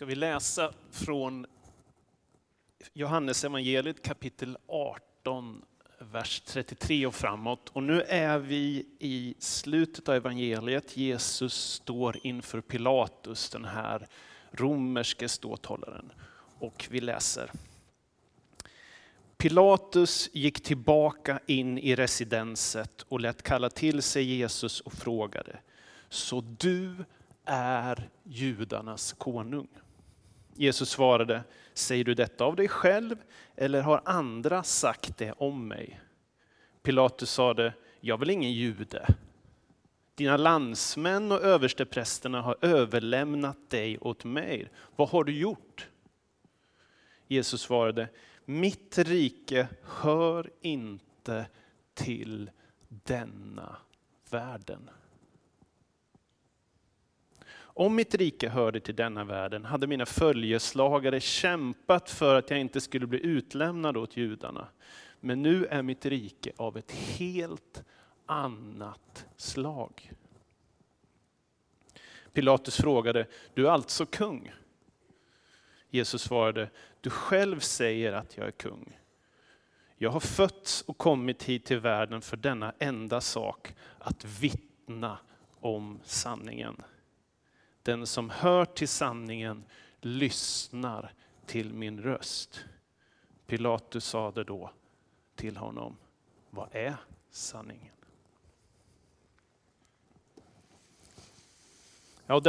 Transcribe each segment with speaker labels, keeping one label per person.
Speaker 1: ska vi läsa från Johannes evangeliet kapitel 18, vers 33 och framåt. Och nu är vi i slutet av evangeliet. Jesus står inför Pilatus, den här romerske ståthållaren. Och vi läser. Pilatus gick tillbaka in i residenset och lät kalla till sig Jesus och frågade, så du är judarnas konung? Jesus svarade, säger du detta av dig själv eller har andra sagt det om mig? Pilatus sade, jag är väl ingen jude. Dina landsmän och översteprästerna har överlämnat dig åt mig. Vad har du gjort? Jesus svarade, mitt rike hör inte till denna världen. Om mitt rike hörde till denna världen hade mina följeslagare kämpat för att jag inte skulle bli utlämnad åt judarna. Men nu är mitt rike av ett helt annat slag. Pilatus frågade, du är alltså kung? Jesus svarade, du själv säger att jag är kung. Jag har fötts och kommit hit till världen för denna enda sak, att vittna om sanningen. Den som hör till sanningen lyssnar till min röst. Pilatus sade då till honom, vad är sanningen? Ja,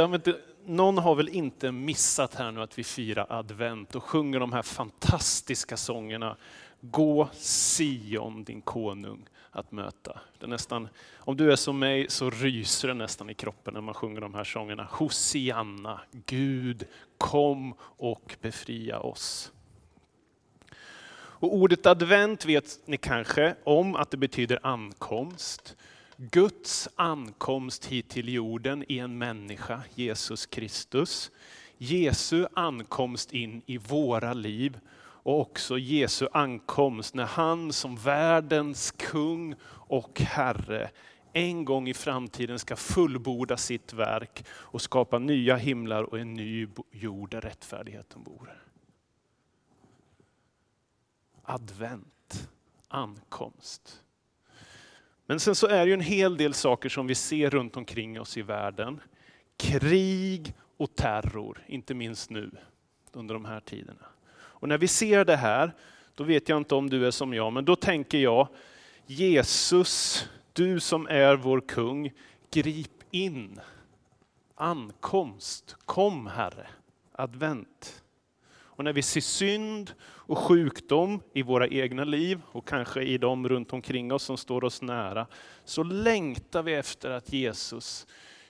Speaker 1: någon har väl inte missat här nu att vi firar advent och sjunger de här fantastiska sångerna. Gå Sion, din konung, att möta. Det nästan, om du är som mig så ryser det nästan i kroppen när man sjunger de här sångerna. Hosianna, Gud kom och befria oss. Och ordet advent vet ni kanske om att det betyder ankomst. Guds ankomst hit till jorden i en människa, Jesus Kristus. Jesu ankomst in i våra liv och också Jesu ankomst när han som världens kung och Herre en gång i framtiden ska fullborda sitt verk och skapa nya himlar och en ny jord där rättfärdigheten bor. Advent, ankomst. Men sen så är det ju en hel del saker som vi ser runt omkring oss i världen. Krig och terror, inte minst nu under de här tiderna. Och när vi ser det här, då vet jag inte om du är som jag, men då tänker jag Jesus, du som är vår kung, grip in. Ankomst, kom Herre, advent. Och när vi ser synd och sjukdom i våra egna liv och kanske i de runt omkring oss som står oss nära, så längtar vi efter att Jesus,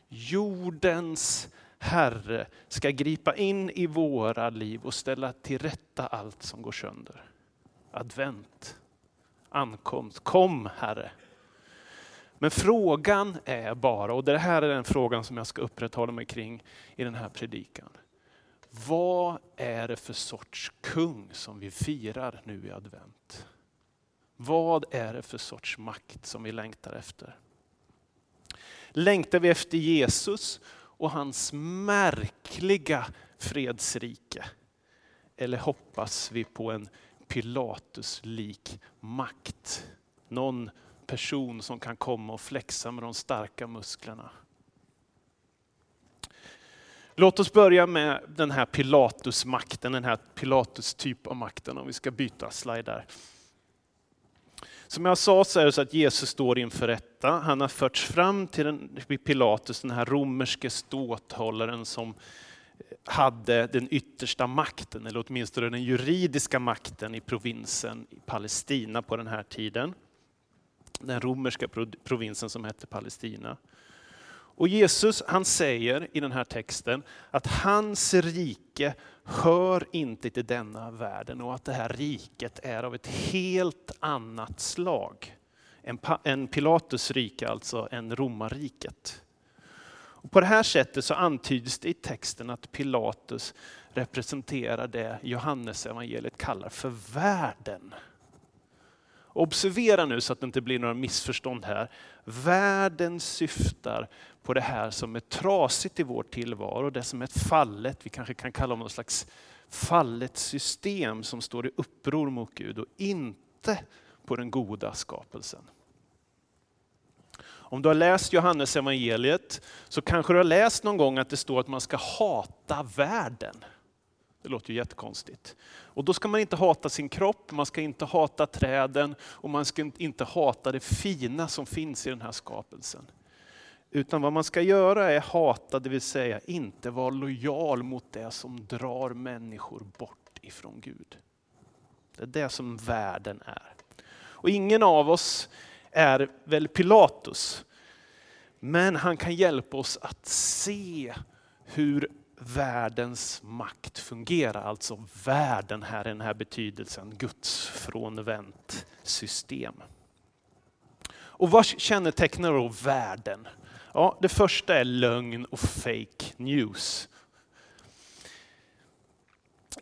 Speaker 1: jordens Herre, ska gripa in i våra liv och ställa till rätta allt som går sönder. Advent, ankomst, kom Herre. Men frågan är bara, och det här är den frågan som jag ska upprätthålla mig kring i den här predikan. Vad är det för sorts kung som vi firar nu i advent? Vad är det för sorts makt som vi längtar efter? Längtar vi efter Jesus och hans märkliga fredsrike? Eller hoppas vi på en Pilatus-lik makt? Någon person som kan komma och flexa med de starka musklerna. Låt oss börja med den här Pilatus-makten, den här Pilatus-typ av makten, om vi ska byta slide där. Som jag sa så är det så att Jesus står inför rätta. Han har förts fram till den, Pilatus, den här romerske ståthållaren som hade den yttersta makten, eller åtminstone den juridiska makten i provinsen i Palestina på den här tiden. Den romerska provinsen som hette Palestina. Och Jesus han säger i den här texten att hans rike hör inte till denna världen och att det här riket är av ett helt annat slag. En Pilatus rike, alltså än romarriket. Och på det här sättet så antyds det i texten att Pilatus representerar det Johannes evangeliet kallar för världen. Observera nu så att det inte blir några missförstånd här. Världen syftar på det här som är trasigt i vår tillvaro, det som är ett fallet, vi kanske kan kalla det något slags fallet system som står i uppror mot Gud och inte på den goda skapelsen. Om du har läst Johannes evangeliet så kanske du har läst någon gång att det står att man ska hata världen. Det låter ju jättekonstigt. Och då ska man inte hata sin kropp, man ska inte hata träden och man ska inte hata det fina som finns i den här skapelsen. Utan vad man ska göra är hata, det vill säga inte vara lojal mot det som drar människor bort ifrån Gud. Det är det som världen är. Och ingen av oss är väl Pilatus. Men han kan hjälpa oss att se hur världens makt fungerar. Alltså världen här i den här betydelsen, Guds frånvänt system. Och vad kännetecknar då världen? Ja, det första är lögn och fake news.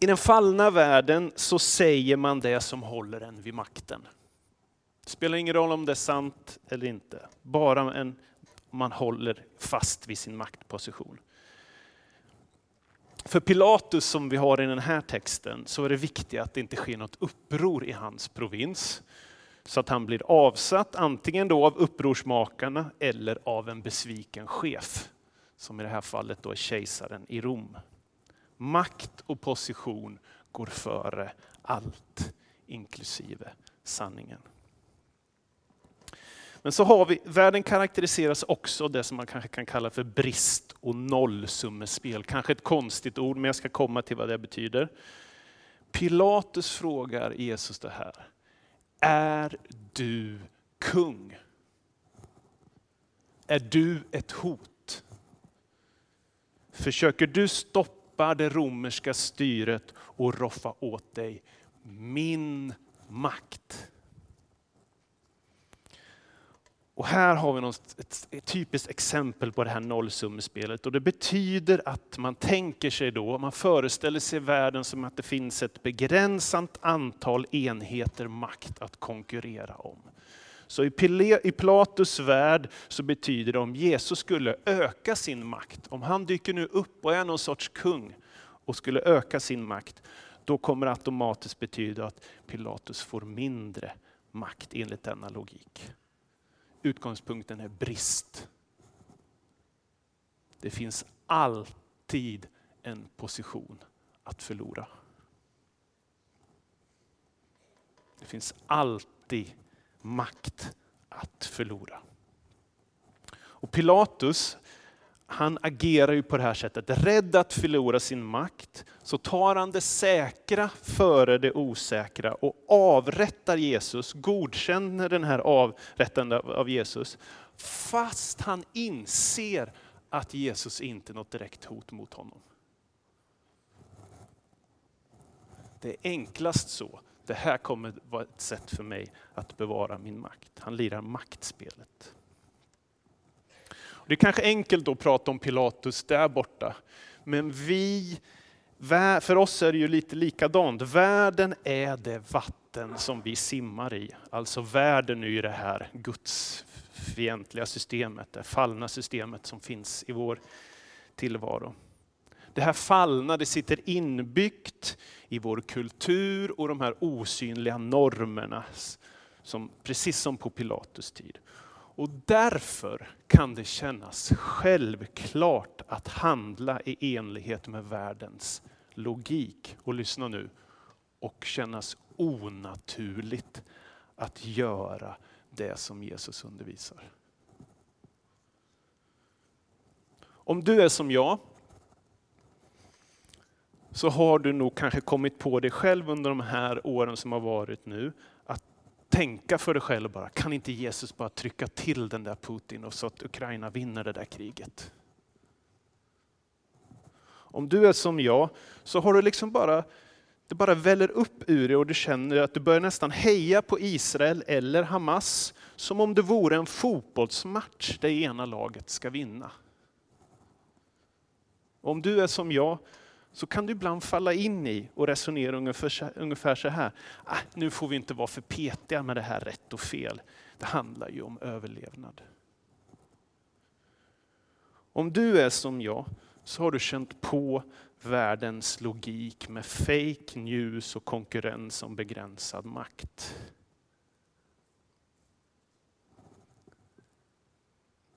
Speaker 1: I den fallna världen så säger man det som håller en vid makten. Det spelar ingen roll om det är sant eller inte, bara en, man håller fast vid sin maktposition. För Pilatus som vi har i den här texten så är det viktigt att det inte sker något uppror i hans provins. Så att han blir avsatt antingen då av upprorsmakarna eller av en besviken chef. Som i det här fallet då är kejsaren i Rom. Makt och position går före allt, inklusive sanningen. Men så har vi, världen karaktäriseras också av det som man kanske kan kalla för brist och nollsummespel. Kanske ett konstigt ord, men jag ska komma till vad det betyder. Pilatus frågar Jesus det här. Är du kung? Är du ett hot? Försöker du stoppa det romerska styret och roffa åt dig min makt? Och här har vi något, ett, ett typiskt exempel på det här nollsummespelet. Och det betyder att man tänker sig då, man föreställer sig världen som att det finns ett begränsat antal enheter makt att konkurrera om. Så i Platus värld så betyder det om Jesus skulle öka sin makt, om han dyker nu upp och är någon sorts kung och skulle öka sin makt, då kommer det automatiskt betyda att Pilatus får mindre makt enligt denna logik utgångspunkten är brist. Det finns alltid en position att förlora. Det finns alltid makt att förlora. Och Pilatus han agerar ju på det här sättet. Rädd att förlora sin makt så tar han det säkra före det osäkra och avrättar Jesus, godkänner den här avrättande av Jesus, fast han inser att Jesus inte är något direkt hot mot honom. Det är enklast så. Det här kommer vara ett sätt för mig att bevara min makt. Han lirar maktspelet. Det är kanske enkelt att prata om Pilatus där borta, men vi, för oss är det ju lite likadant. Världen är det vatten som vi simmar i. Alltså världen är ju det här gudsfientliga systemet, det fallna systemet som finns i vår tillvaro. Det här fallna, det sitter inbyggt i vår kultur och de här osynliga normerna, som, precis som på Pilatus tid. Och därför kan det kännas självklart att handla i enlighet med världens logik. Och lyssna nu, och kännas onaturligt att göra det som Jesus undervisar. Om du är som jag, så har du nog kanske kommit på dig själv under de här åren som har varit nu, tänka för dig själv bara, kan inte Jesus bara trycka till den där Putin och så att Ukraina vinner det där kriget? Om du är som jag så har du liksom bara, det bara väller upp ur dig och du känner att du börjar nästan heja på Israel eller Hamas som om det vore en fotbollsmatch det ena laget ska vinna. Om du är som jag så kan du ibland falla in i och resonera ungefär så här. Ah, nu får vi inte vara för petiga med det här rätt och fel. Det handlar ju om överlevnad. Om du är som jag så har du känt på världens logik med fake news och konkurrens om begränsad makt.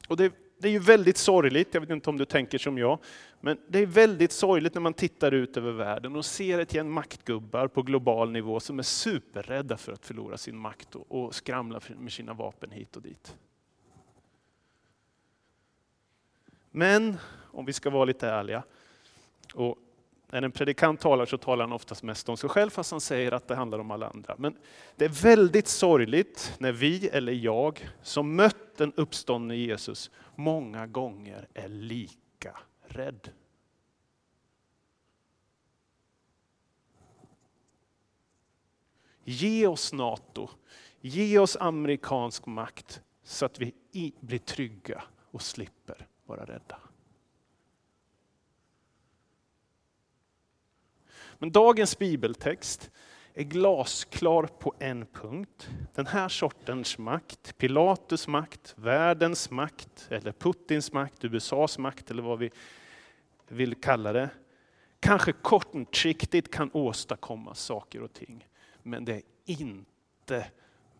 Speaker 1: Och det, det, är ju väldigt sorgligt, jag vet inte om du tänker som jag, men det är väldigt sorgligt när man tittar ut över världen och ser ett gäng maktgubbar på global nivå som är superrädda för att förlora sin makt och, och skramlar med sina vapen hit och dit. Men om vi ska vara lite ärliga, och när en predikant talar så talar han oftast mest om sig själv fast han säger att det handlar om alla andra. Men det är väldigt sorgligt när vi eller jag som mött den uppståndne Jesus många gånger är lika rädd. Ge oss NATO, ge oss amerikansk makt så att vi blir trygga och slipper vara rädda. Men dagens bibeltext är glasklar på en punkt. Den här sortens makt, Pilatus makt, världens makt, eller Putins makt, USAs makt eller vad vi vill kalla det, kanske kortsiktigt kan åstadkomma saker och ting. Men det är inte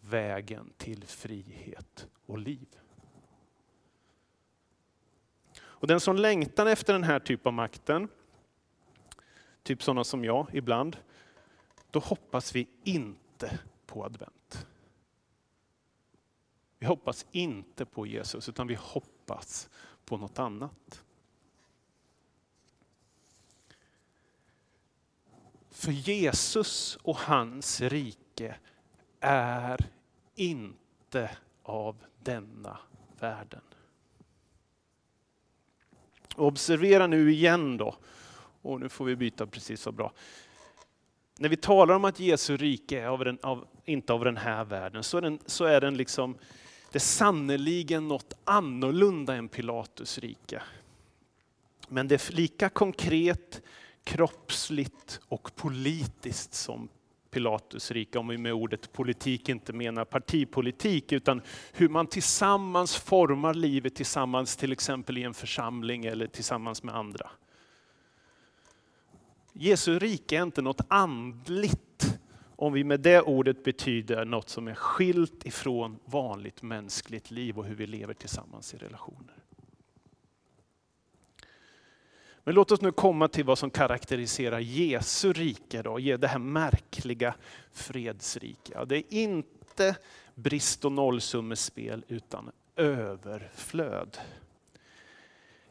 Speaker 1: vägen till frihet och liv. Och den som längtar efter den här typen av makten, typ sådana som jag ibland, då hoppas vi inte på advent. Vi hoppas inte på Jesus, utan vi hoppas på något annat. För Jesus och hans rike är inte av denna världen. Observera nu igen då, och nu får vi byta precis så bra. När vi talar om att Jesu rike är av den, av, inte av den här världen, så är, den, så är den liksom, det sannoliken något annorlunda än Pilatus rike. Men det är lika konkret, kroppsligt och politiskt som Pilatus rike, om vi med ordet politik inte menar partipolitik, utan hur man tillsammans formar livet tillsammans, till exempel i en församling eller tillsammans med andra. Jesu rike är inte något andligt, om vi med det ordet betyder något som är skilt ifrån vanligt mänskligt liv och hur vi lever tillsammans i relationer. Men låt oss nu komma till vad som karaktäriserar Jesu rike, då, det här märkliga fredsrike. Det är inte brist och nollsummespel utan överflöd.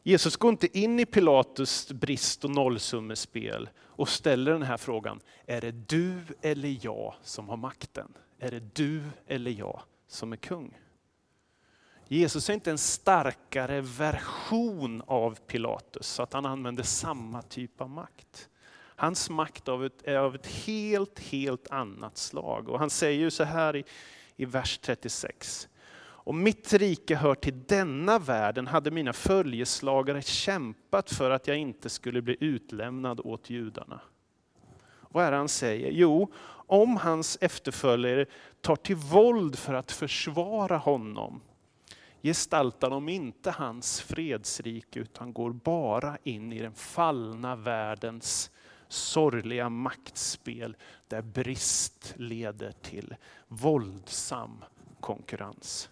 Speaker 1: Jesus går inte in i Pilatus brist och nollsummespel och ställer den här frågan, är det du eller jag som har makten? Är det du eller jag som är kung? Jesus är inte en starkare version av Pilatus, så att han använder samma typ av makt. Hans makt är av ett helt, helt annat slag. Och han säger ju så här i, i vers 36. Om mitt rike hör till denna världen hade mina följeslagare kämpat för att jag inte skulle bli utlämnad åt judarna. Vad är det han säger? Jo, om hans efterföljare tar till våld för att försvara honom, gestaltar de inte hans fredsrike utan går bara in i den fallna världens sorgliga maktspel där brist leder till våldsam konkurrens.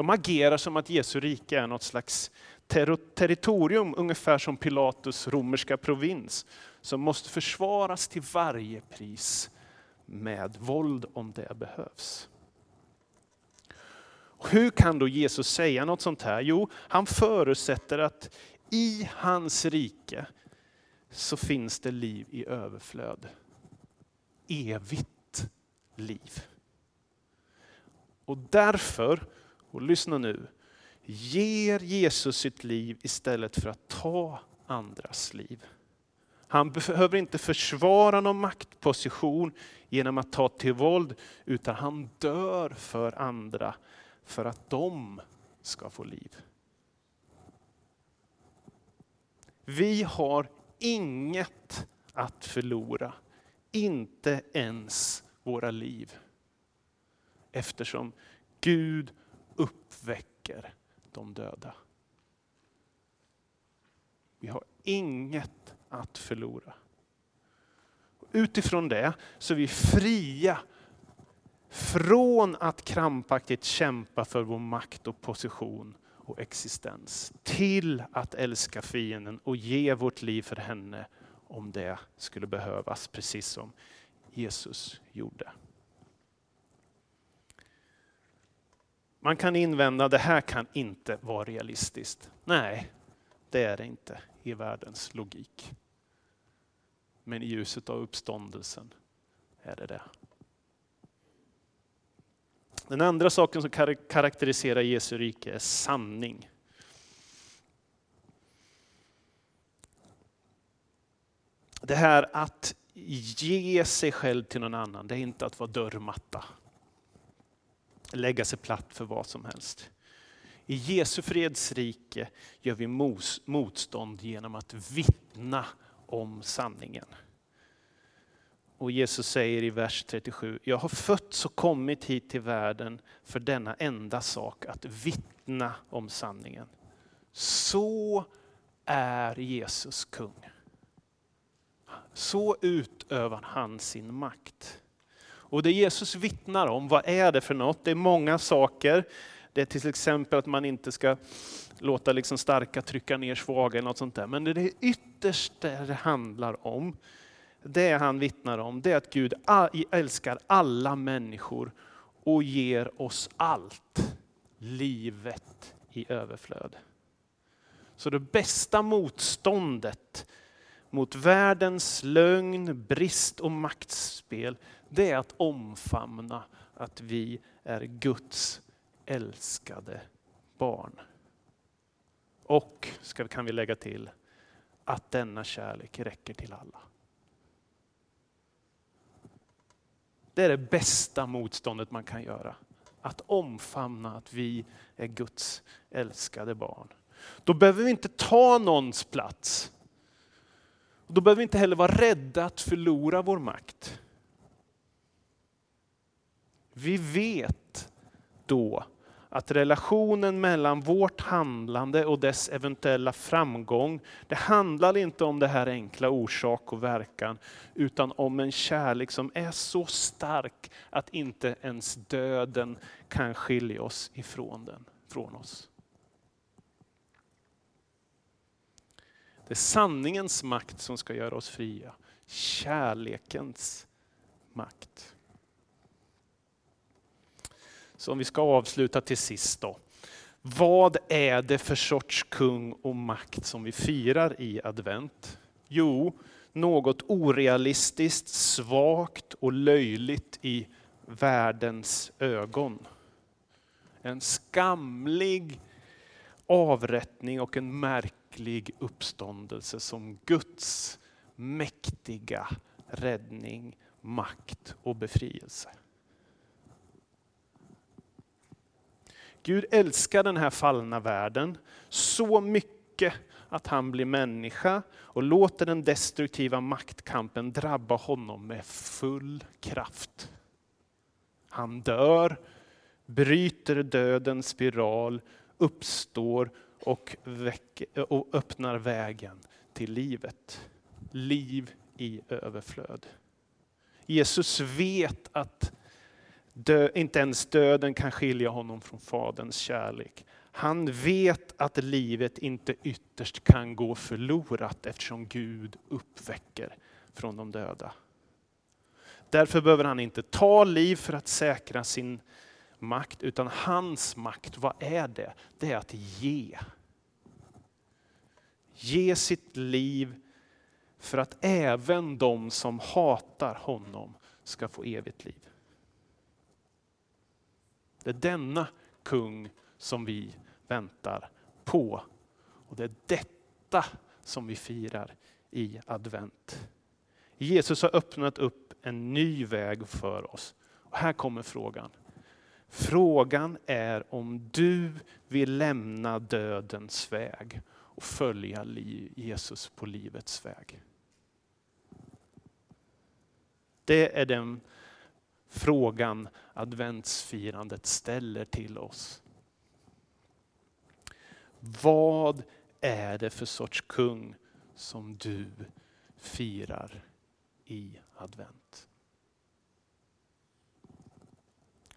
Speaker 1: De agerar som att Jesu rike är något slags ter territorium, ungefär som Pilatus romerska provins, som måste försvaras till varje pris med våld om det behövs. Hur kan då Jesus säga något sånt här? Jo, han förutsätter att i hans rike så finns det liv i överflöd. Evigt liv. Och därför och lyssna nu. Ger Jesus sitt liv istället för att ta andras liv. Han behöver inte försvara någon maktposition genom att ta till våld, utan han dör för andra för att de ska få liv. Vi har inget att förlora. Inte ens våra liv. Eftersom Gud uppväcker de döda. Vi har inget att förlora. Utifrån det så är vi fria från att krampaktigt kämpa för vår makt och position och existens till att älska fienden och ge vårt liv för henne om det skulle behövas, precis som Jesus gjorde. Man kan invända att det här kan inte vara realistiskt. Nej, det är det inte i världens logik. Men i ljuset av uppståndelsen är det det. Den andra saken som karaktäriserar Jesu rike är sanning. Det här att ge sig själv till någon annan, det är inte att vara dörrmatta. Lägga sig platt för vad som helst. I Jesu fredsrike gör vi motstånd genom att vittna om sanningen. Och Jesus säger i vers 37, jag har fötts och kommit hit till världen för denna enda sak, att vittna om sanningen. Så är Jesus kung. Så utövar han sin makt. Och det Jesus vittnar om, vad är det för något? Det är många saker. Det är till exempel att man inte ska låta liksom starka trycka ner svaga eller något sånt där. Men det det ytterst det handlar om, det han vittnar om, det är att Gud älskar alla människor och ger oss allt. Livet i överflöd. Så det bästa motståndet mot världens lögn, brist och maktspel, det är att omfamna att vi är Guds älskade barn. Och, ska, kan vi lägga till, att denna kärlek räcker till alla. Det är det bästa motståndet man kan göra. Att omfamna att vi är Guds älskade barn. Då behöver vi inte ta någons plats. Då behöver vi inte heller vara rädda att förlora vår makt. Vi vet då att relationen mellan vårt handlande och dess eventuella framgång, det handlar inte om det här enkla orsak och verkan, utan om en kärlek som är så stark att inte ens döden kan skilja oss ifrån den, från oss. Det är sanningens makt som ska göra oss fria. Kärlekens makt. Så om vi ska avsluta till sist då. Vad är det för sorts kung och makt som vi firar i advent? Jo, något orealistiskt, svagt och löjligt i världens ögon. En skamlig avrättning och en märklig uppståndelse som Guds mäktiga räddning, makt och befrielse. Gud älskar den här fallna världen så mycket att han blir människa och låter den destruktiva maktkampen drabba honom med full kraft. Han dör, bryter dödens spiral, uppstår och, väcker, och öppnar vägen till livet. Liv i överflöd. Jesus vet att Dö, inte ens döden kan skilja honom från Faderns kärlek. Han vet att livet inte ytterst kan gå förlorat eftersom Gud uppväcker från de döda. Därför behöver han inte ta liv för att säkra sin makt, utan hans makt, vad är det? Det är att ge. Ge sitt liv för att även de som hatar honom ska få evigt liv. Det är denna kung som vi väntar på. Och det är detta som vi firar i advent. Jesus har öppnat upp en ny väg för oss. Och här kommer frågan. Frågan är om du vill lämna dödens väg och följa Jesus på livets väg. Det är den frågan adventsfirandet ställer till oss. Vad är det för sorts kung som du firar i advent?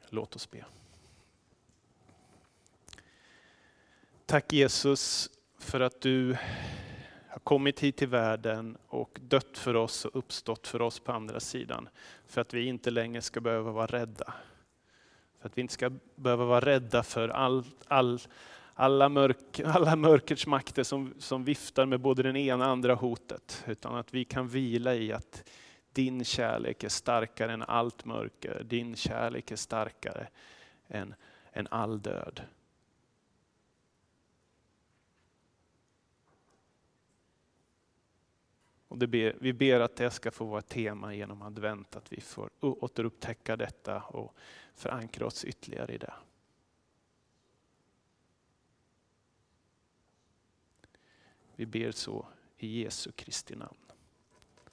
Speaker 1: Låt oss be. Tack Jesus för att du har kommit hit till världen och dött för oss och uppstått för oss på andra sidan. För att vi inte längre ska behöva vara rädda. För att vi inte ska behöva vara rädda för all, all, alla, mörk, alla mörkrets makter som, som viftar med både den ena och andra hotet. Utan att vi kan vila i att din kärlek är starkare än allt mörker. Din kärlek är starkare än, än all död. Och ber, vi ber att det ska få vara ett tema genom advent, att vi får återupptäcka detta och förankra oss ytterligare i det. Vi ber så i Jesu Kristi namn.